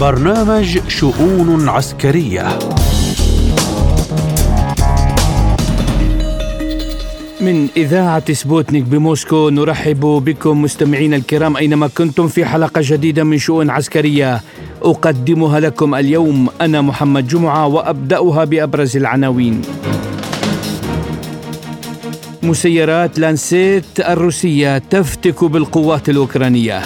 برنامج شؤون عسكرية. من إذاعة سبوتنيك بموسكو نرحب بكم مستمعينا الكرام أينما كنتم في حلقة جديدة من شؤون عسكرية. أقدمها لكم اليوم أنا محمد جمعة وأبدأها بأبرز العناوين. مسيرات لانسيت الروسية تفتك بالقوات الأوكرانية.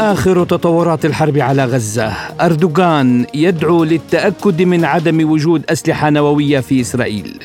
آخر تطورات الحرب على غزة. أردوغان يدعو للتأكد من عدم وجود أسلحة نووية في إسرائيل.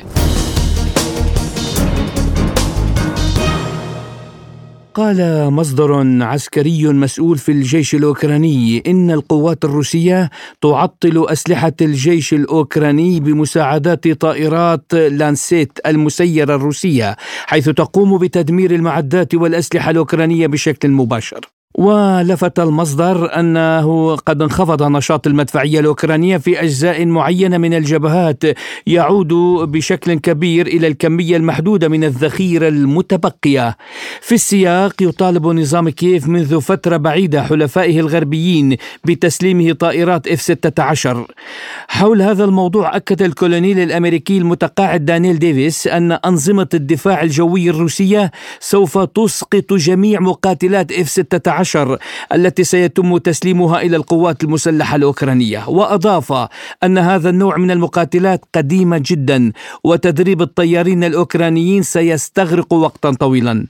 قال مصدر عسكري مسؤول في الجيش الأوكراني إن القوات الروسية تعطل أسلحة الجيش الأوكراني بمساعدات طائرات لانسيت المسيرة الروسية حيث تقوم بتدمير المعدات والأسلحة الأوكرانية بشكل مباشر. ولفت المصدر أنه قد انخفض نشاط المدفعية الأوكرانية في أجزاء معينة من الجبهات يعود بشكل كبير إلى الكمية المحدودة من الذخيرة المتبقية. في السياق يطالب نظام كييف منذ فترة بعيدة حلفائه الغربيين بتسليمه طائرات إف 16. حول هذا الموضوع أكد الكولونيل الأمريكي المتقاعد دانيل ديفيس أن أنظمة الدفاع الجوي الروسية سوف تسقط جميع مقاتلات إف 16 عشر التي سيتم تسليمها إلى القوات المسلحة الأوكرانية. وأضاف أن هذا النوع من المقاتلات قديمة جدا وتدريب الطيارين الأوكرانيين سيستغرق وقتا طويلا.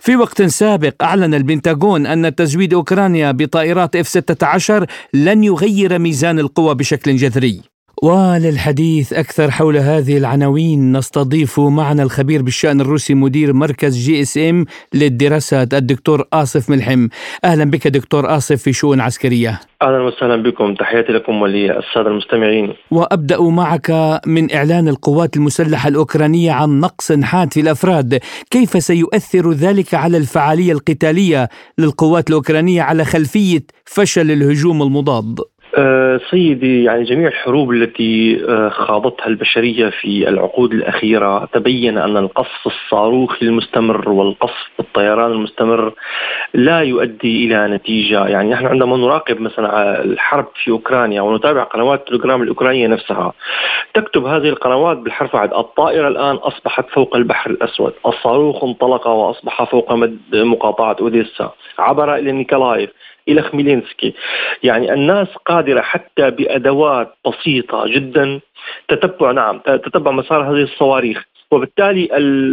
في وقت سابق أعلن البنتاغون أن تزويد أوكرانيا بطائرات F-16 لن يغير ميزان القوى بشكل جذري. وللحديث أكثر حول هذه العناوين نستضيف معنا الخبير بالشأن الروسي مدير مركز GSM للدراسات الدكتور آصف ملحم. أهلا بك دكتور آصف في شؤون عسكرية. أهلا وسهلا بكم. تحياتي لكم وللساده المستمعين. وأبدأ معك من إعلان القوات المسلحة الأوكرانية عن نقص حاد في الأفراد. كيف سيؤثر ذلك على الفعالية القتالية للقوات الأوكرانية على خلفية فشل الهجوم المضاد؟ أه سيدي يعني جميع الحروب التي أه خاضتها البشرية في العقود الأخيرة تبين أن القصف الصاروخي المستمر والقصف بالطيران المستمر لا يؤدي إلى نتيجة، يعني نحن عندما نراقب مثلا الحرب في أوكرانيا ونتابع قنوات التليجرام الأوكرانية نفسها تكتب هذه القنوات بالحرف واحد الطائرة الآن أصبحت فوق البحر الأسود، الصاروخ انطلق وأصبح فوق مقاطعة أوديسا، عبر إلى نيكولايف. إلى خميلينسكي. يعني الناس قادرة حتى بأدوات بسيطة جدا تتبع نعم تتبع مسار هذه الصواريخ. وبالتالي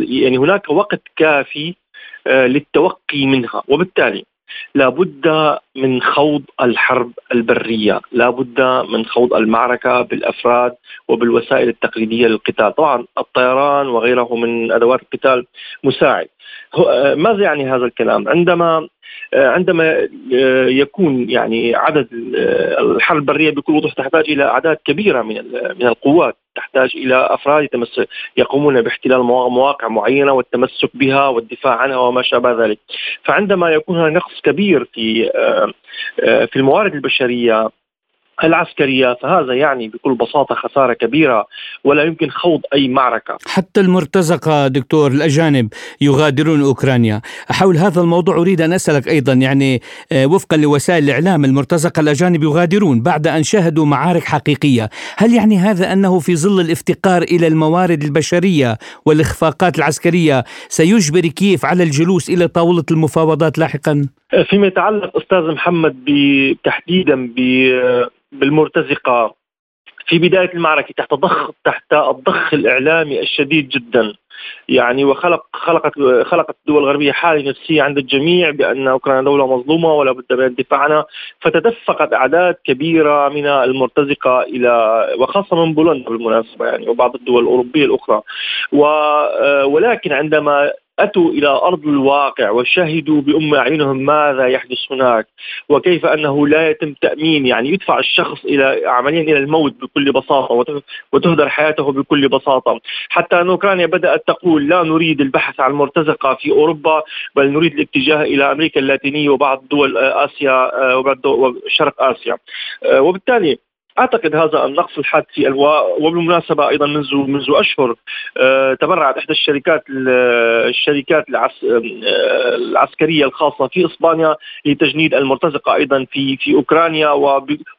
يعني هناك وقت كافي للتوقي منها. وبالتالي لابد من خوض الحرب البرية، لابد من خوض المعركة بالأفراد وبالوسائل التقليدية للقتال، طبعا الطيران وغيره من أدوات القتال مساعد. ماذا يعني هذا الكلام؟ عندما عندما يكون يعني عدد الحرب البرية بكل وضوح تحتاج إلى أعداد كبيرة من من القوات تحتاج إلى أفراد يقومون باحتلال مواقع معينة والتمسك بها والدفاع عنها وما شابه ذلك. فعندما يكون هناك نقص كبير في في الموارد البشرية العسكرية فهذا يعني بكل بساطة خسارة كبيرة ولا يمكن خوض أي معركة. حتى المرتزقة دكتور الأجانب يغادرون أوكرانيا. حول هذا الموضوع أريد أن أسألك أيضا يعني وفقا لوسائل الإعلام المرتزقة الأجانب يغادرون بعد أن شاهدوا معارك حقيقية. هل يعني هذا أنه في ظل الافتقار إلى الموارد البشرية والإخفاقات العسكرية سيجبر كييف على الجلوس إلى طاولة المفاوضات لاحقا؟ فيما يتعلق أستاذ محمد تحديدا بالمرتزقة في بداية المعركة تحت ضخ تحت الضخ الإعلامي الشديد جدا. يعني وخلق خلقت خلقت الدول الغربية حالة نفسية عند الجميع بأن أوكرانيا دولة مظلومة ولا بد من الدفاع عنها فتدفقت أعداد كبيرة من المرتزقة إلى وخاصة من بولندا بالمناسبة يعني وبعض الدول الأوروبية الأخرى. ولكن عندما أتوا إلى أرض الواقع وشهدوا بأم اعينهم ماذا يحدث هناك وكيف أنه لا يتم تأمين يعني يدفع الشخص إلى عمليا إلى الموت بكل بساطة وتهدر حياته بكل بساطة. حتى أن أوكرانيا بدأت تقول لا نريد البحث عن مرتزقة في أوروبا بل نريد الاتجاه إلى أمريكا اللاتينية وبعض دول آسيا وبعض شرق آسيا. وبالتالي أعتقد هذا النقص الحاد في وبالمناسبة أيضا منذ منذ أشهر آه، تبرعت إحدى الشركات الشركات العسكرية الخاصة في إسبانيا لتجنيد المرتزقة أيضا في في أوكرانيا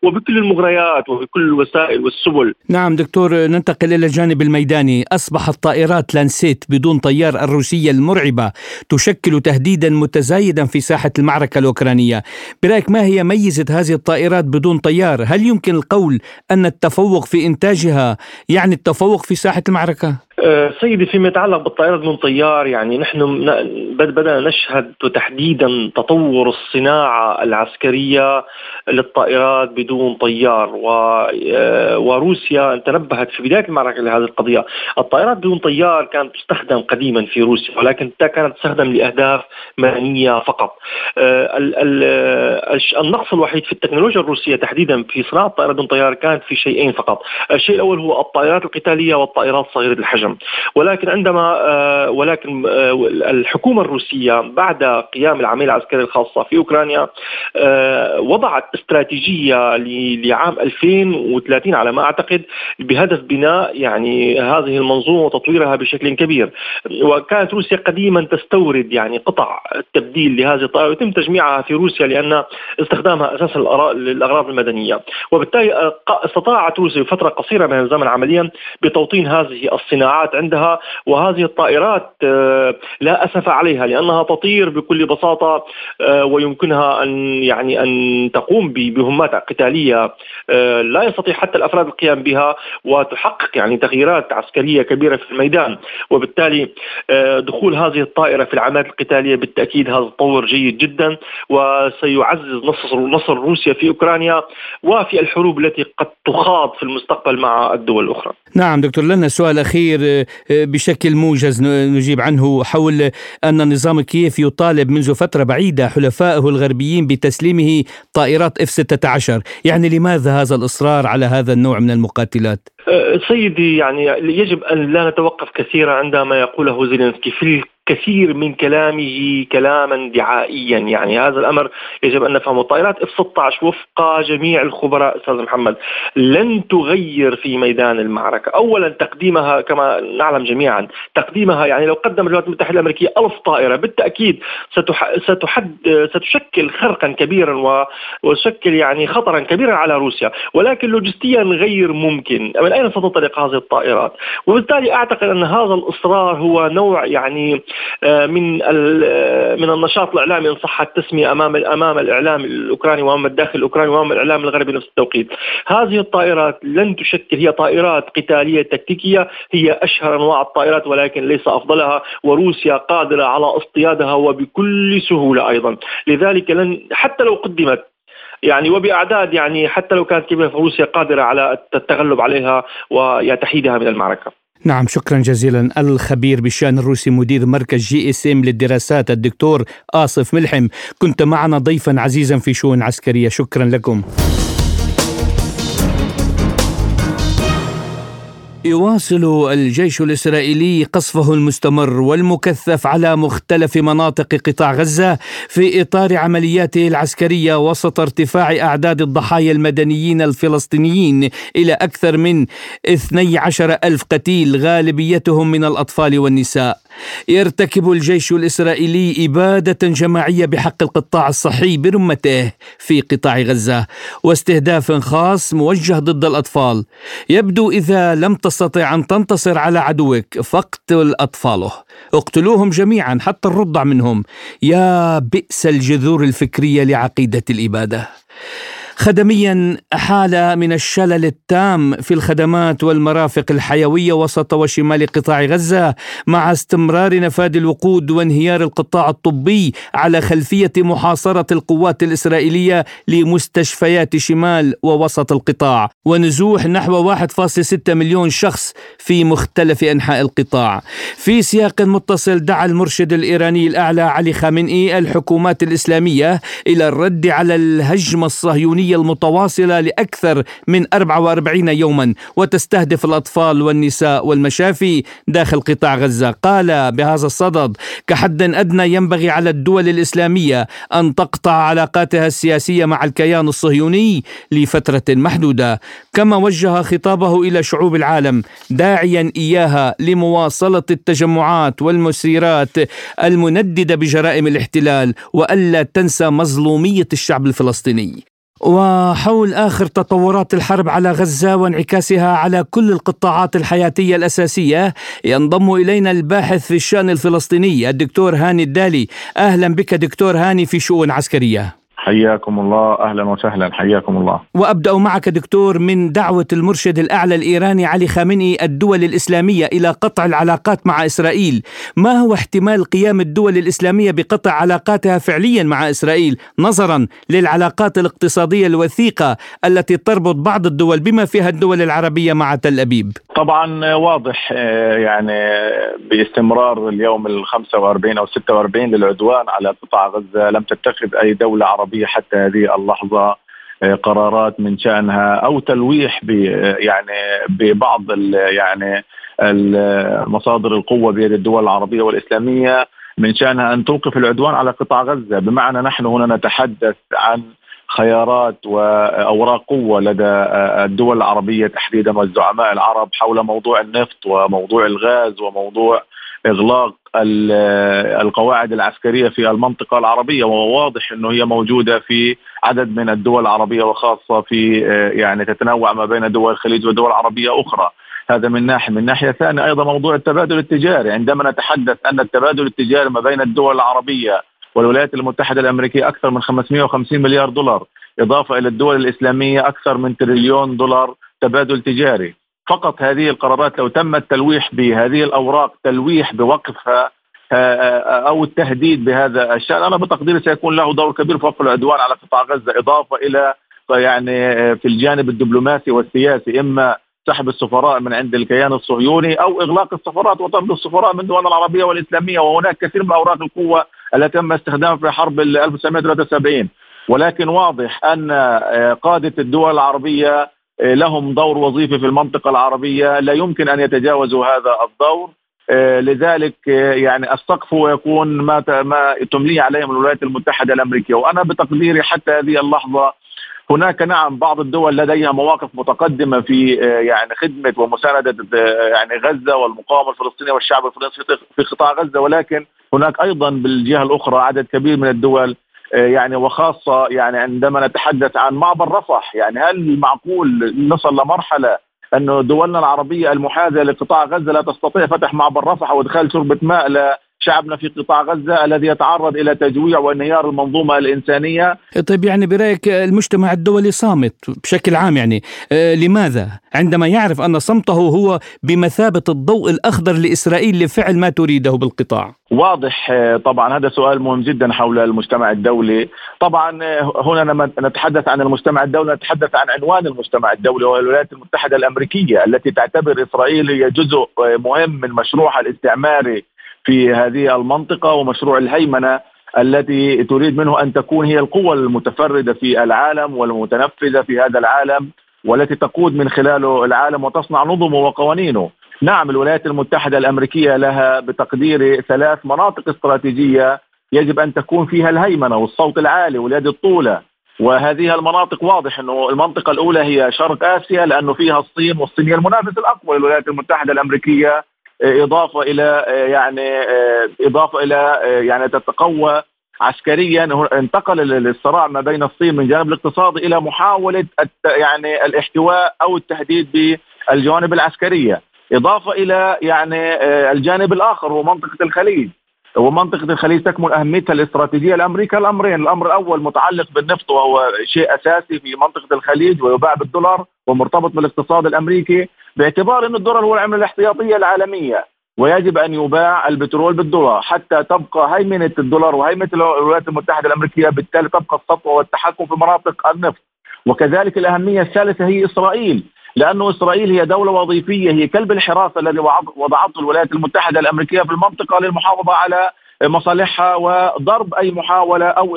وبكل المغريات وبكل الوسائل والسبل. نعم دكتور ننتقل إلى الجانب الميداني، أصبحت طائرات لانسيت بدون طيار الروسية المرعبة تشكل تهديدا متزايدا في ساحة المعركة الأوكرانية. برأيك ما هي ميزة هذه الطائرات بدون طيار؟ هل يمكن القول أن التفوق في إنتاجها يعني التفوق في ساحة المعركة؟ أه، سيدي فيما يتعلق بالطائرات من طيار يعني نحن بدأنا نشهد تحديدا تطور الصناعة العسكرية للطائرات بدون طيار أه، وروسيا تنبهت في بداية المعركة لهذه القضية. الطائرات بدون طيار كانت تستخدم قديما في روسيا ولكن كانت تستخدم لأهداف مدنية فقط. أه، النقص الوحيد في التكنولوجيا الروسية تحديدا في صناعة الطائرات بدون طيار كانت في شيئين فقط. الشيء الأول هو الطائرات القتالية والطائرات صغيرة الحجم. ولكن عندما آه، ولكن آه، الحكومة الروسية بعد قيام العملية العسكريه الخاصه في أوكرانيا آه، وضعت استراتيجية لعام 2030 على ما أعتقد بهدف بناء يعني هذه المنظومة وتطويرها بشكل كبير. وكانت روسيا قديما تستورد يعني قطع تبديل لهذه الطائرة ويتم تجميعها في روسيا لأن استخدامها أساسا للأغراض المدنية. وبالتالي استطاعت روسيا بفترة قصيرة من الزمن عمليا بتوطين هذه الصناعات الصناعات عندها وهذه الطائرات آه، لا أسف عليها لأنها تطير بكل بساطة آه، ويمكنها أن يعني أن تقوم بمهمات قتالية آه، لا يستطيع حتى الأفراد القيام بها وتحقق يعني تغييرات عسكرية كبيرة في الميدان وبالتالي دخول هذه الطائرة في العمليات القتالية بالتأكيد هذا تطور جيد جدا وسيعزز نصر نصر روسيا في أوكرانيا وفي الحروب التي قد تخاض في المستقبل مع الدول الأخرى. نعم دكتور لنا سؤال أخير بشكل موجز نجيب عنه حول أن النظام كييف يطالب منذ فترة بعيدة حلفائه الغربيين بتسليمه طائرات إف 16 يعني لماذا هذا الإصرار على هذا النوع من المقاتلات؟ أه، سيدي يعني يجب أن لا نتوقف كثيرا عندما يقوله زيلينسكي. في كثير من كلامه كلاما دعائيا يعني هذا الأمر يجب أن نفهمه. طائرات إف 16 وفق جميع الخبراء أستاذ محمد لن تغير في ميدان المعركة. اولا تقديمها كما نعلم جميعا تقديمها يعني لو قدم الولايات المتحدة الأمريكية ألف طائرة بالتأكيد ستحد ستشكل خرقا كبيرا وتشكل يعني خطرا كبيرا على روسيا. ولكن لوجستيا غير ممكن. من أين ستنطلق هذه الطائرات وبالتالي أعتقد أن هذا الإصرار هو نوع يعني آه، من آه، من النشاط الإعلامي إن صح التسمية أمام أمام الإعلام الأوكراني وأمام الداخل الأوكراني وأمام الإعلام الغربي نفس التوقيت. هذه الطائرات لن تشكل هي طائرات قتالية تكتيكية هي أشهر أنواع الطائرات ولكن ليس أفضلها وروسيا قادرة على اصطيادها وبكل سهولة أيضا. لذلك لن حتى لو قدمت يعني وبأعداد يعني حتى لو كانت كبيرة فروسيا قادرة على التغلب عليها وتحييدها من المعركة. نعم شكرا جزيلا. الخبير بالشأن الروسي مدير مركز GSM للدراسات الدكتور آصف ملحم. كنت معنا ضيفا عزيزا في شؤون عسكرية. شكرا لكم. يواصل الجيش الإسرائيلي قصفه المستمر والمكثف على مختلف مناطق قطاع غزة في إطار عملياته العسكرية وسط ارتفاع أعداد الضحايا المدنيين الفلسطينيين إلى أكثر من 12 ألف قتيل غالبيتهم من الأطفال والنساء. يرتكب الجيش الإسرائيلي إبادة جماعية بحق القطاع الصحي برمته في قطاع غزة واستهداف خاص موجه ضد الأطفال. يبدو إذا لم تستطع أن تنتصر على عدوك فاقتل أطفاله. اقتلوهم جميعا حتى الرضع منهم. يا بئس الجذور الفكرية لعقيدة الإبادة. خدميا حالة من الشلل التام في الخدمات والمرافق الحيوية وسط وشمال قطاع غزة مع استمرار نفاذ الوقود وانهيار القطاع الطبي على خلفية محاصرة القوات الإسرائيلية لمستشفيات شمال ووسط القطاع ونزوح نحو 1.6 مليون شخص في مختلف أنحاء القطاع. في سياق متصل دعا المرشد الإيراني الأعلى علي خامنئي الحكومات الإسلامية إلى الرد على الهجمة الصهيونية الإسرائيلية المتواصلة لأكثر من 44 يوما وتستهدف الأطفال والنساء والمشافي داخل قطاع غزة. قال بهذا الصدد كحد أدنى ينبغي على الدول الإسلامية أن تقطع علاقاتها السياسية مع الكيان الصهيوني لفترة محدودة. كما وجه خطابه إلى شعوب العالم داعيا إياها لمواصلة التجمعات والمسيرات المنددة بجرائم الاحتلال وألا تنسى مظلومية الشعب الفلسطيني. وحول آخر تطورات الحرب على غزة وانعكاسها على كل القطاعات الحياتية الأساسية ينضم إلينا الباحث في الشأن الفلسطيني الدكتور هاني الدالي. أهلا بك دكتور هاني في شؤون عسكرية. حياكم الله. أهلا وسهلا. حياكم الله. وأبدأ معك دكتور من دعوة المرشد الأعلى الإيراني علي خامنئي الدول الإسلامية إلى قطع العلاقات مع إسرائيل. ما هو احتمال قيام الدول الإسلامية بقطع علاقاتها فعليا مع إسرائيل؟ نظرا للعلاقات الاقتصادية الوثيقة التي تربط بعض الدول بما فيها الدول العربية مع تل أبيب. طبعا واضح آه، يعني باستمرار اليوم ال 45 أو 46 للعدوان على قطاع غزة لم تتخذ أي دولة عربية حتى هذه اللحظة آه، قرارات من شأنها أو تلويح ب يعني ببعض يعني مصادر القوة بيد الدول العربية والإسلامية من شأنها أن توقف العدوان على قطاع غزة. بمعنى نحن هنا نتحدث عن خيارات وأوراق قوة لدى الدول العربية تحديدا والزعماء العرب حول موضوع النفط وموضوع الغاز وموضوع إغلاق القواعد العسكرية في المنطقة العربية وهو واضح إنه هي موجودة في عدد من الدول العربية وخاصة في يعني تتنوع ما بين دول الخليج ودول عربية أخرى. هذا من ناحية. من ناحية ثانية أيضا موضوع التبادل التجاري. عندما نتحدث أن التبادل التجاري ما بين الدول العربية والولايات المتحدة الأمريكية أكثر من 550 مليار دولار إضافة إلى الدول الإسلامية أكثر من تريليون دولار تبادل تجاري. فقط هذه القرارات لو تم التلويح بهذه الأوراق تلويح بوقفها آه، آه، أو التهديد بهذا الشأن أنا بتقديري سيكون له دور كبير في وقف العدوان على قطاع غزة إضافة إلى يعني آه، في الجانب الدبلوماسي والسياسي إما سحب السفراء من عند الكيان الصهيوني أو إغلاق السفارات وطرد السفراء من الدول العربية والإسلامية وهناك كثير من اوراق القوة التي تم استخدامها في حرب 1973 ولكن واضح أن قادة الدول العربية آه، لهم دور وظيفي في المنطقة العربية لا يمكن أن يتجاوزوا هذا الدور. آه، لذلك آه، يعني السقف يكون ما ما تمليه عليهم الولايات المتحدة الأمريكية. وأنا بتقديري حتى هذه اللحظة هناك نعم بعض الدول لديها مواقف متقدمة في يعني خدمة ومساندة يعني غزة والمقاومة الفلسطينية والشعب الفلسطيني في قطاع غزة. ولكن هناك أيضا بالجهة الأخرى عدد كبير من الدول آه، يعني وخاصة يعني عندما نتحدث عن معبر رفح. يعني هل معقول نصل لمرحلة أنه دولنا العربية المحاذية لقطاع غزة لا تستطيع فتح معبر رفح وإدخال شربة ماء شعبنا في قطاع غزة الذي يتعرض إلى تجويع وانهيار المنظومة الإنسانية. طيب يعني برأيك المجتمع الدولي صامت بشكل عام يعني آه لماذا؟ عندما يعرف أن صمته هو بمثابة الضوء الأخضر لإسرائيل لفعل ما تريده بالقطاع. واضح آه، طبعا هذا سؤال مهم جدا حول المجتمع الدولي. طبعا آه، هنا لما نتحدث عن المجتمع الدولي نتحدث عن عنوان المجتمع الدولي وهو الولايات المتحدة الأمريكية التي تعتبر إسرائيل هي جزء مهم من مشروعها الاستعماري في هذه المنطقة ومشروع الهيمنة التي تريد منه أن تكون هي القوة المتفردة في العالم والمتنفذة في هذا العالم والتي تقود من خلاله العالم وتصنع نظمه وقوانينه. نعم الولايات المتحدة الأمريكية لها بتقديري ثلاث مناطق استراتيجية يجب أن تكون فيها الهيمنة والصوت العالي واليد الطولة. وهذه المناطق واضح أنه المنطقة الأولى هي شرق آسيا لأنه فيها الصين والصين هي المنافس الأقوى للولايات المتحدة الأمريكية. إضافة إلى يعني إضافة إلى يعني تتقوى عسكريا. انتقل الصراع ما بين الصين من جانب الاقتصادي إلى محاولة يعني الاحتواء أو التهديد بالجوانب العسكرية. إضافة إلى يعني الجانب الآخر هو منطقة الخليج. ومنطقة الخليج تكمن أهميتها الاستراتيجية لأمريكا. الأمرين الأمر الأول متعلق بالنفط وهو شيء أساسي في منطقة الخليج ويباع بالدولار ومرتبط بالاقتصاد الأمريكي. باعتبار أن الدولار هو العملة الاحتياطية العالمية ويجب أن يباع البترول بالدولار حتى تبقى هيمنة الدولار وهيمنة الولايات المتحدة الأمريكية بالتالي تبقى السطوة والتحكم في مناطق النفط. وكذلك الأهمية الثالثة هي إسرائيل لأنه إسرائيل هي دولة وظيفية هي كلب الحراسة الذي وضعته الولايات المتحدة الأمريكية في المنطقة للمحافظة على مصالحها وضرب أي محاولة أو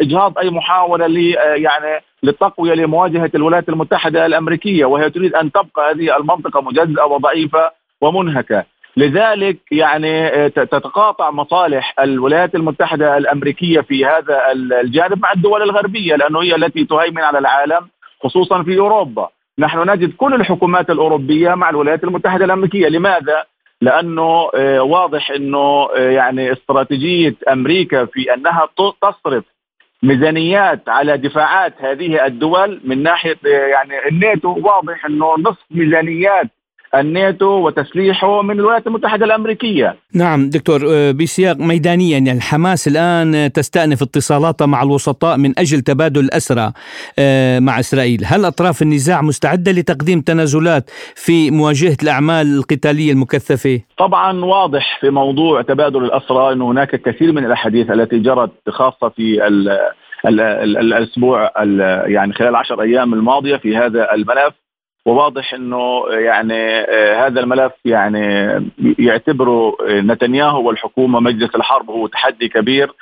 إجهاض أي محاولة ل يعني للتقوية لمواجهة الولايات المتحدة الأمريكية وهي تريد أن تبقى هذه المنطقة مجزأة وضعيفة ومنهكة. لذلك يعني آه، تتقاطع مصالح الولايات المتحدة الأمريكية في هذا الجانب مع الدول الغربية لأنه هي التي تهيمن على العالم خصوصا في أوروبا. نحن نجد كل الحكومات الأوروبية مع الولايات المتحدة الأمريكية. لماذا؟ لأنه آه، واضح إنه آه، يعني استراتيجية أمريكا في أنها تصرف ميزانيات على دفاعات هذه الدول من ناحية يعني الناتو واضح إنه نصف ميزانيات الناتو وتسليحه من الولايات المتحدة الأمريكية. نعم دكتور آه، بسياق ميدانيا يعني الحماس الآن تستأنف اتصالاتها مع الوسطاء من أجل تبادل الأسرى آه، مع إسرائيل. هل أطراف النزاع مستعدة لتقديم تنازلات في مواجهة الأعمال القتالية المكثفة؟ طبعا واضح في موضوع تبادل الأسرى أنه هناك كثير من الأحاديث التي جرت خاصة في ال الأسبوع يعني خلال العشر أيام الماضية في هذا الملف. وواضح إنه يعني آه، هذا الملف يعني يعتبره نتنياهو والحكومة مجلس الحرب هو تحدي كبير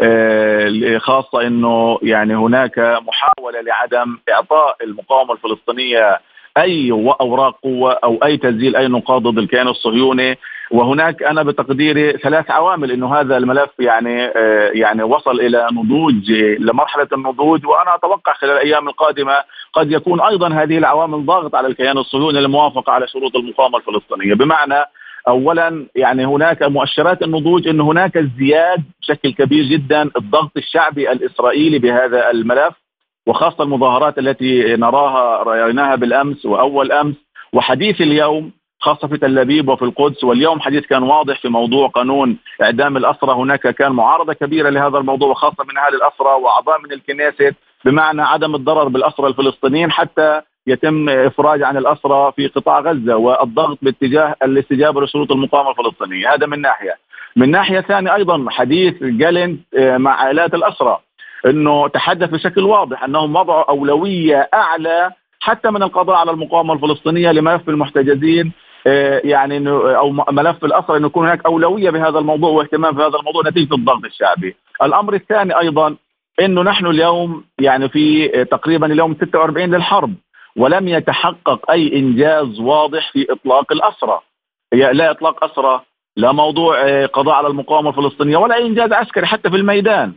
آه، خاصة إنه يعني هناك محاولة لعدم إعطاء المقاومة الفلسطينية أي اوراق قوة أو أي تسجيل أي نقاط ضد الكيان الصهيوني. وهناك أنا بتقديري ثلاث عوامل إنه هذا الملف يعني آه، يعني وصل إلى نضوج لمرحلة النضوج. وأنا أتوقع خلال الأيام القادمة قد يكون أيضا هذه العوامل ضاغط على الكيان الصهيوني للموافقه على شروط المقاومة الفلسطينية. بمعنى اولا يعني هناك مؤشرات النضوج ان هناك ازدياد بشكل كبير جدا الضغط الشعبي الإسرائيلي بهذا الملف. وخاصة المظاهرات التي نراها رأيناها بالأمس وأول أمس. وحديث اليوم خاصة في تل أبيب وفي القدس واليوم حديث كان واضح في موضوع قانون إعدام الأسرى. هناك كان معارضة كبيرة لهذا الموضوع وخاصة من أهل الأسرى وأعضاء من الكنيست بمعنى عدم الضرر بالأسرى الفلسطينيين حتى يتم إفراج عن الأسرى في قطاع غزة والضغط باتجاه الاستجابة لشروط المقاومة الفلسطينية. هذا من ناحية. من ناحية ثانية أيضا حديث جالنت مع عائلات الأسرى. أنه تحدث بشكل واضح أنهم وضعوا أولوية أعلى حتى من القضاء على المقاومة الفلسطينية لملف المحتجزين آه، يعني أو ملف الأسرى إنه يكون هناك أولوية بهذا الموضوع واهتمام بهذا الموضوع نتيجة الضغط الشعبي. الأمر الثاني أيضا إنه نحن اليوم يعني في تقريبا اليوم 46 للحرب ولم يتحقق أي إنجاز واضح في إطلاق الأسرى. لا إطلاق أسرى لا موضوع آه، قضاء على المقاومة الفلسطينية ولا اي إنجاز عسكري حتى في الميدان.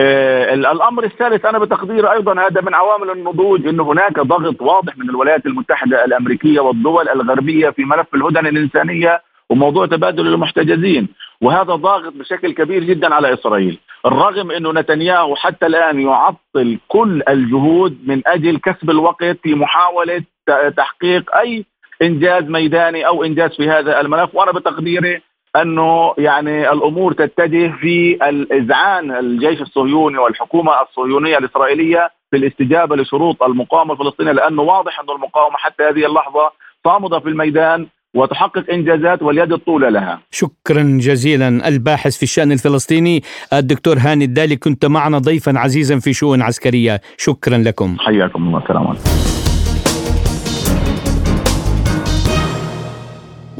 آه، الأمر الثالث أنا بتقدير أيضا هذا من عوامل النضوج إنه هناك ضغط واضح من الولايات المتحدة الأمريكية والدول الغربية في ملف الهدن الإنسانية وموضوع تبادل المحتجزين وهذا ضاغط بشكل كبير جدا على إسرائيل الرغم إنه نتنياهو حتى الآن يعطل كل الجهود من أجل كسب الوقت في محاولة تحقيق أي إنجاز ميداني أو إنجاز في هذا الملف وأنا بتقديري أنه يعني الأمور تتجه في الاذعان الجيش الصهيوني والحكومة الصهيونية الإسرائيلية في الاستجابة لشروط المقاومة الفلسطينية لأنه واضح أنه المقاومة حتى هذه اللحظة صامدة في الميدان وتحقق إنجازات واليد الطولى لها. شكرا جزيلا الباحث في الشأن الفلسطيني الدكتور هاني الدالي كنت معنا ضيفا عزيزا في شؤون عسكرية، شكرا لكم. حياكم الله السلام عليكم.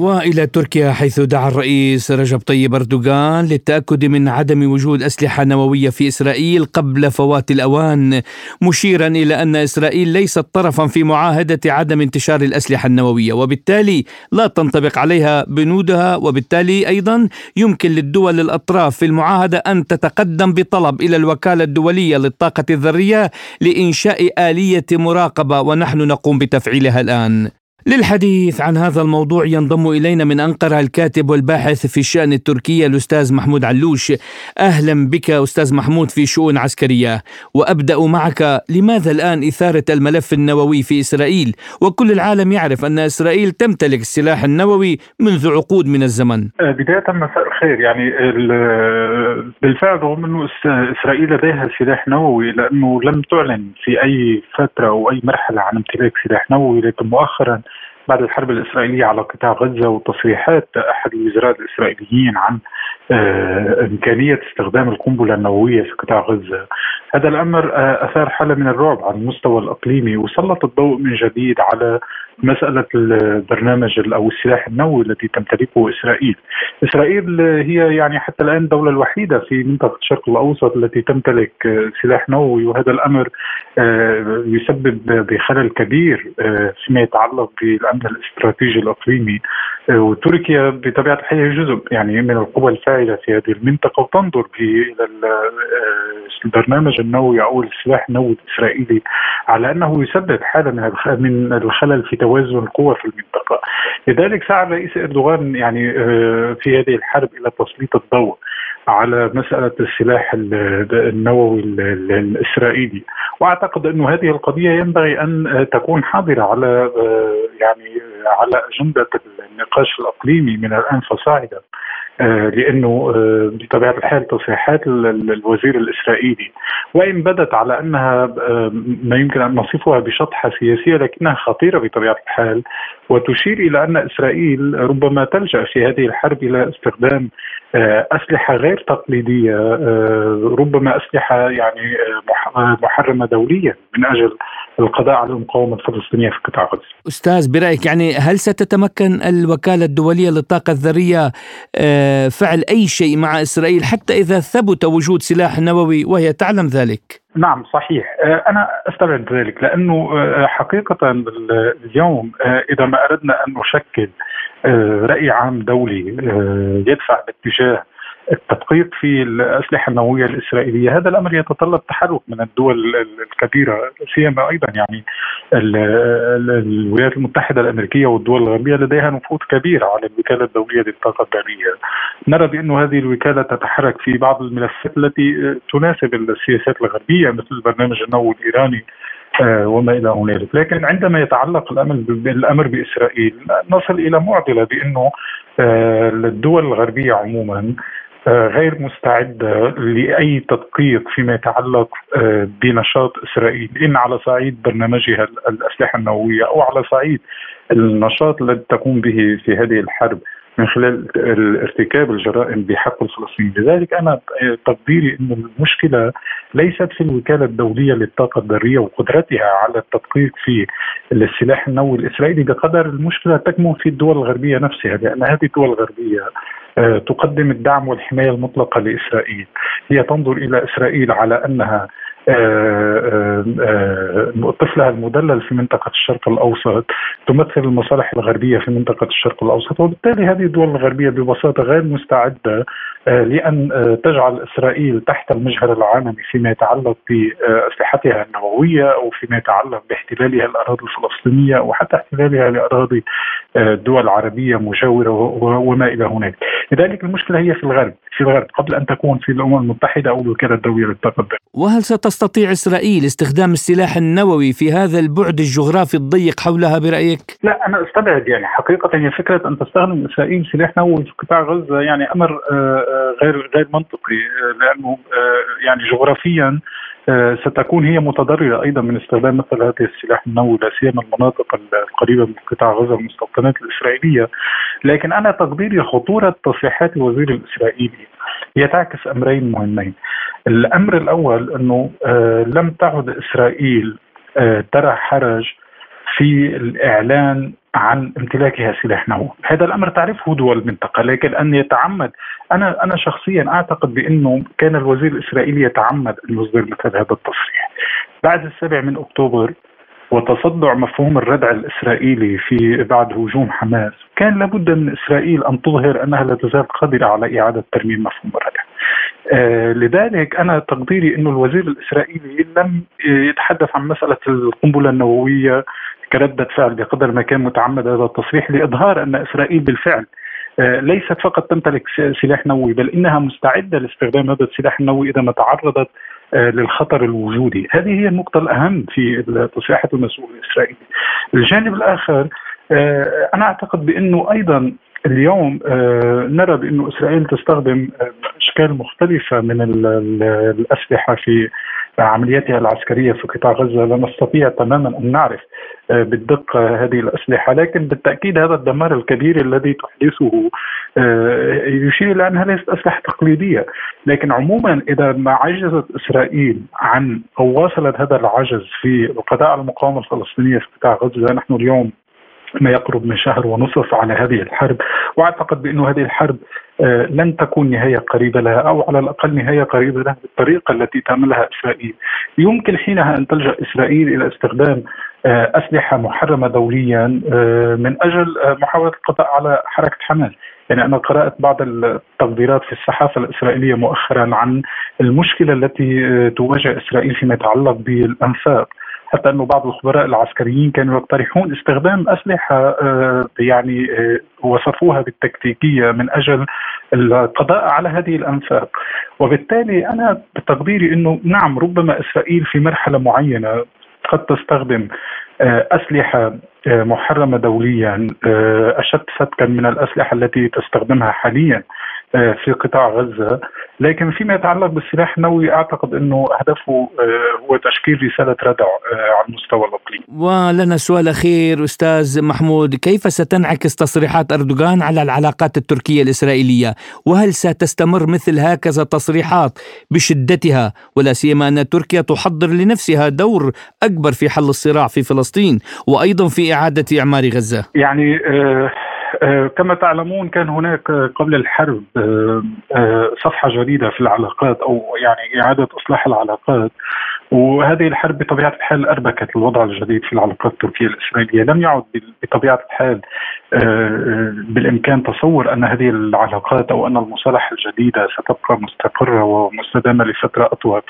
وإلى تركيا حيث دعا الرئيس رجب طيب أردوغان للتأكد من عدم وجود أسلحة نووية في إسرائيل قبل فوات الأوان مشيرا إلى أن إسرائيل ليست طرفا في معاهدة عدم انتشار الأسلحة النووية وبالتالي لا تنطبق عليها بنودها وبالتالي أيضا يمكن للدول الأطراف في المعاهدة أن تتقدم بطلب إلى الوكالة الدولية للطاقة الذرية لإنشاء آلية مراقبة ونحن نقوم بتفعيلها الآن. للحديث عن هذا الموضوع ينضم إلينا من أنقرة الكاتب والباحث في الشأن التركي الأستاذ محمود علوش. أهلا بك أستاذ محمود في شؤون عسكرية. وأبدأ معك لماذا الآن إثارة الملف النووي في إسرائيل؟ وكل العالم يعرف أن إسرائيل تمتلك السلاح النووي منذ عقود من الزمن. آه، بداية مساء الخير. يعني بالفعل رغم أنه إسرائيل لديها سلاح نووي لأنه لم تعلن في أي فترة أو أي مرحلة عن امتلاك سلاح نووي لكن مؤخرا بعد الحرب الإسرائيلية على قطاع غزة وتصريحات أحد الوزراء الإسرائيليين عن إمكانية استخدام القنبلة النووية في قطاع غزة. هذا الأمر أثار حالة من الرعب على المستوى الإقليمي وسلط الضوء من جديد على مسألة البرنامج أو السلاح النووي الذي تمتلكه إسرائيل. إسرائيل هي يعني حتى الآن الدولة الوحيدة في منطقة الشرق الأوسط التي تمتلك سلاح نووي وهذا الأمر آه، يسبب بخلل كبير آه، فيما يتعلق بالأمن الاستراتيجي الإقليمي آه، وتركيا بطبيعة الحال جزء يعني من القوى الفاعلة في هذه المنطقة وتنظر إلى البرنامج النووي أو السلاح النووي الإسرائيلي على أنه يسبب حالة من الخلل في توازن القوى في المنطقة. لذلك سعى الرئيس إردوغان يعني آه، في هذه الحرب إلى تسليط الضوء. على مسألة السلاح النووي الإسرائيلي. وأعتقد أن هذه القضية ينبغي أن تكون حاضرة على آه، يعني على أجندة النقاش الإقليمي من الآن فصاعدا آه، لأنه آه، بطبيعة الحال تصريحات الوزير الإسرائيلي. وإن بدت على أنها ما يمكن أن نصفها بشطحة سياسية لكنها خطيرة بطبيعة الحال وتشير إلى أن إسرائيل ربما تلجأ في هذه الحرب إلى استخدام أسلحة غير تقليدية ربما أسلحة يعني محرمة دوليا من أجل القضاء على المقاومة الفلسطينية في قطاع غزة. أستاذ برأيك يعني هل ستتمكن الوكالة الدولية للطاقة الذرية آه، فعل أي شيء مع إسرائيل حتى إذا ثبت وجود سلاح نووي وهي تعلم ذلك؟ نعم صحيح آه، أنا أستبعد ذلك لأنه آه، حقيقة اليوم إذا ما أردنا أن نشكل رأي عام دولي يدفع باتجاه التدقيق في الأسلحة النووية الإسرائيلية. هذا الأمر يتطلب تحرك من الدول الكبيرة سيما أيضا يعني الولايات المتحدة الأمريكية والدول الغربية لديها نفوذ كبير على الوكالة الدولية للطاقة الذريه نرى بأن هذه الوكالة تتحرك في بعض الملفات التي تناسب السياسات الغربية مثل البرنامج النووي الإيراني آه، وما إلى هنالك، لكن عندما يتعلق الأمر بإسرائيل نصل إلى معضلة بأنه آه، الدول الغربية عموما آه، غير مستعدة لأي تدقيق فيما يتعلق آه، بنشاط إسرائيل. إن على صعيد برنامجها الأسلحة النووية أو على صعيد النشاط الذي تقوم به في هذه الحرب. من خلال ارتكاب الجرائم بحق الفلسطينيين. لذلك أنا تقديري أن المشكلة ليست في الوكالة الدولية للطاقة الذرية وقدرتها على التدقيق في السلاح النووي الإسرائيلي بقدر المشكلة تكمن في الدول الغربية نفسها لأن هذه الدول الغربية آه، تقدم الدعم والحماية المطلقة لإسرائيل. هي تنظر إلى إسرائيل على أنها طفلها المدلل في منطقة الشرق الأوسط تمثل المصالح الغربية في منطقة الشرق الأوسط وبالتالي هذه الدول الغربية ببساطة غير مستعدة لأن تجعل إسرائيل تحت المجهر العالمي فيما يتعلق بأسلحتها النووية أو فيما يتعلق باحتلالها الأراضي الفلسطينية وحتى احتلالها لأراضي دول عربية مجاورة وما إلى هناك. لذلك المشكلة هي في الغرب. في الغرب قبل أن تكون في الأمم المتحدة أو الوكالة الدولية للطاقة وهل ستستطيع إسرائيل استخدام السلاح النووي في هذا البعد الجغرافي الضيق حولها برأيك؟ لا أنا أستبعد يعني حقيقة هي فكرة أن تستخدم إسرائيل سلاح نووي في قطاع غزة يعني أمر آه، آه، غير غير منطقي آه، لأنه يعني جغرافيا ستكون هي متضررة أيضا من استخدام مثل هذه السلاح النووي لا سيما المناطق القريبة من قطاع غزة والمستوطنات الإسرائيلية. لكن أنا تقديري خطورة تصريحات الوزير الإسرائيلي هي تعكس أمرين مهمين. الأمر الأول أنه آه، لم تعد إسرائيل آه، ترى حرج في الإعلان عن امتلاكها سلاح نووي، هذا الأمر تعرفه دول المنطقة، لكن أن يتعمد أنا أنا شخصيا أعتقد بأنه كان الوزير الإسرائيلي يتعمد أن يصدر مثل هذا التصريح. بعد السابع من أكتوبر وتصدع مفهوم الردع الإسرائيلي في بعد هجوم حماس، كان لابد من إسرائيل أن تظهر أنها لا تزال قادرة على إعادة ترميم مفهوم الردع. آه لذلك أنا تقديري انه الوزير الإسرائيلي لم يتحدث عن مسألة القنبلة النووية كردة فعل بقدر ما كان متعمد هذا التصريح لإظهار أن إسرائيل بالفعل آه، ليست فقط تمتلك سلاح نووي بل إنها مستعدة لاستخدام هذا السلاح النووي إذا ما تعرضت آه، للخطر الوجودي، هذه هي النقطة الأهم في تصريحات المسؤول الاسرائيلي. الجانب الآخر آه، أنا أعتقد بأنه أيضا اليوم نرى بأنه إسرائيل تستخدم أشكال مختلفة من الأسلحة في عملياتها العسكرية في قطاع غزة لا نستطيع تماما أن نعرف آه، بالدقة هذه الأسلحة. لكن بالتأكيد هذا الدمار الكبير الذي تحدثه آه، يشير إلى انها ليست أسلحة تقليدية. لكن عموما إذا ما عجزت إسرائيل عن أو واصلت هذا العجز في على المقاومة الفلسطينية في قطاع غزة نحن اليوم ما يقرب من شهر ونصف على هذه الحرب واعتقد بأن هذه الحرب آه، لن تكون نهاية قريبة لها أو على الأقل نهاية قريبة لها بالطريقة التي تعملها إسرائيل. يمكن حينها أن تلجأ إسرائيل إلى استخدام آه، أسلحة محرمة دوليا آه، من أجل محاولة القضاء على حركة حماس. يعني أنا قرأت بعض التقديرات في الصحافة الإسرائيلية مؤخرا عن المشكلة التي تواجه إسرائيل فيما يتعلق بالأنفاق. حتى إنه بعض الخبراء العسكريين كانوا يقترحون استخدام أسلحة آه، يعني آه، وصفوها بالتكتيكية من أجل القضاء على هذه الأنفاق. وبالتالي أنا بتقديري إنه نعم ربما إسرائيل في مرحلة معينة قد تستخدم آه، أسلحة محرمة دوليا أشد فتكا من الأسلحة التي تستخدمها حاليا. في قطاع غزة لكن فيما يتعلق بالسلاح النووي أعتقد إنه هدفه آه، هو تشكيل رسالة ردع آه، على المستوى الإقليمي. ولنا سؤال أخير أستاذ محمود، كيف ستنعكس تصريحات أردوغان على العلاقات التركية الإسرائيلية؟ وهل ستستمر مثل هكذا تصريحات بشدتها ولا سيما أن تركيا تحضر لنفسها دور أكبر في حل الصراع في فلسطين وأيضا في إعادة إعمار غزة؟ يعني آه آه، كما تعلمون كان هناك قبل الحرب آه، آه، صفحة جديدة في العلاقات أو يعني إعادة إصلاح العلاقات. وهذه الحرب بطبيعة الحال أربكت الوضع الجديد في العلاقات التركية الإسرائيلية، لم يعد بطبيعة الحال بالإمكان تصور أن هذه العلاقات أو أن المصالحه الجديدة ستبقى مستقرة ومستدامة لفترة أطول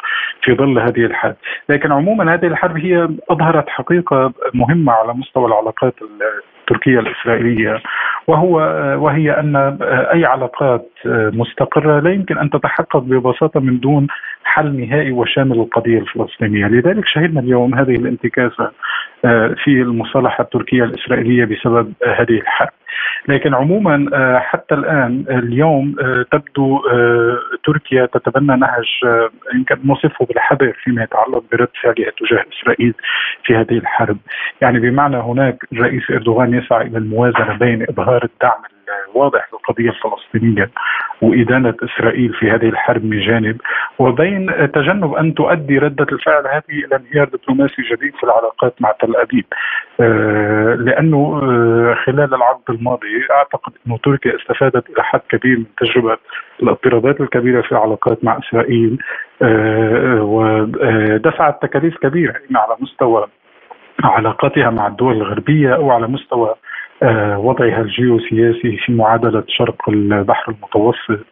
في ظل هذه الحرب، لكن عموما هذه الحرب هي أظهرت حقيقة مهمة على مستوى العلاقات التركيه الإسرائيلية وهو وهي أن أي علاقات مستقرة لا يمكن أن تتحقق ببساطة من دون حل نهائي وشامل للقضيه الفلسطينية، لذلك شهدنا اليوم هذه الانتكاسة في المصالحة التركية الإسرائيلية بسبب هذه الحرب. لكن عموما حتى الآن اليوم تبدو تركيا تتبنى نهج يمكن نصفه بالحذر فيما يتعلق برد فعلها تجاه إسرائيل في هذه الحرب، يعني بمعنى هناك الرئيس إردوغان يسعى إلى الموازنة بين إظهار الدعم الواضح للقضية الفلسطينية وإدانة إسرائيل في هذه الحرب من جانب. وبين تجنب أن تؤدي ردة الفعل هذه إلى انهيار دبلوماسي جديد في العلاقات مع تل أبيب. آه، لأنه آه، خلال العقد الماضي أعتقد أنه تركيا استفادت إلى حد كبير من تجربة الاضطرابات الكبيرة في العلاقات مع إسرائيل آه، ودفعت تكاليف كبيرة على مستوى علاقاتها مع الدول الغربية أو على مستوى وضعها الجيوسياسي في معادلة شرق البحر المتوسط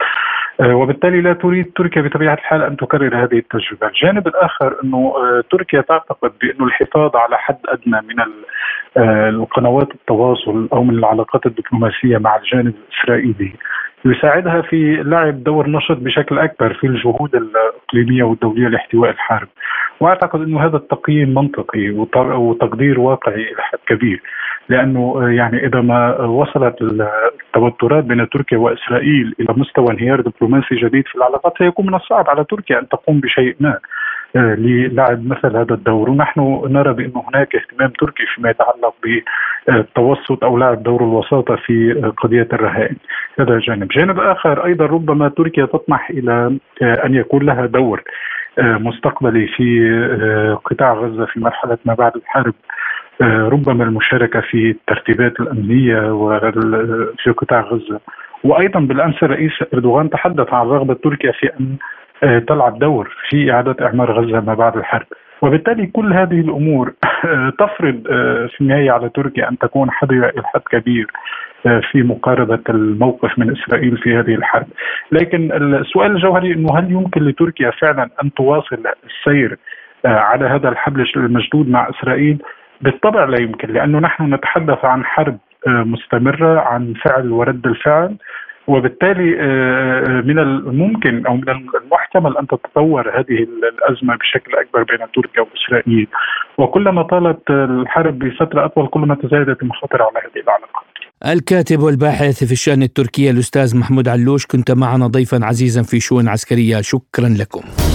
آه، وبالتالي لا تريد تركيا بطبيعة الحال أن تكرر هذه التجربة، الجانب الآخر أنه آه، تركيا تعتقد بانه الحفاظ على حد أدنى من القنوات التواصل أو من العلاقات الدبلوماسية مع الجانب الإسرائيلي يساعدها في لعب دور نشط بشكل أكبر في الجهود الإقليمية والدولية لاحتواء الحرب. وأعتقد انه هذا التقييم منطقي وتقدير واقعي إلى حد كبير. لأنه يعني إذا ما وصلت التوترات بين تركيا وإسرائيل إلى مستوى انهيار دبلوماسي جديد في العلاقات سيكون من الصعب على تركيا أن تقوم بشيء ما. آه، للعب مثل هذا الدور. ونحن نرى بأن هناك اهتمام تركي فيما يتعلق بالتوسط أو لعب دور الوساطة في قضية الرهائن. هذا جانب. جانب آخر أيضا ربما تركيا تطمح إلى آه، أن يكون لها دور آه، مستقبلي في قطاع غزة في مرحلة ما بعد الحرب ربما المشاركة في الترتيبات الأمنية في قطاع غزة. وأيضا بالأمس الرئيس أردوغان تحدث عن رغبة تركيا في أن آه، تلعب دور في إعادة إعمار غزة ما بعد الحرب. وبالتالي كل هذه الأمور آه، تفرض آه، في النهاية على تركيا أن تكون حذره إلى حد كبير في مقاربة الموقف من إسرائيل في هذه الحرب، لكن السؤال الجوهري إنه هل يمكن لتركيا فعلا أن تواصل السير على هذا الحبل المشدود مع إسرائيل؟ بالطبع لا يمكن لأنه نحن نتحدث عن حرب مستمرة عن فعل ورد الفعل وبالتالي آه، آه، من الممكن أو من المحتمل أن تتطور هذه الأزمة بشكل أكبر بين تركيا واسرائيل وكلما طالت الحرب بفترة أطول كلما تزايدت المخاطر على هذه العلاقات. الكاتب والباحث في الشأن التركي الأستاذ محمود علوش كنت معنا ضيفا عزيزا في شؤون عسكرية شكرا لكم.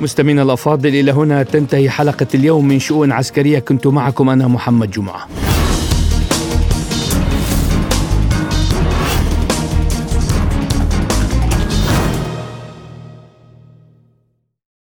مستمعينا الأفاضل إلى هنا تنتهي حلقة اليوم من شؤون عسكرية. كنت معكم أنا محمد جمعة.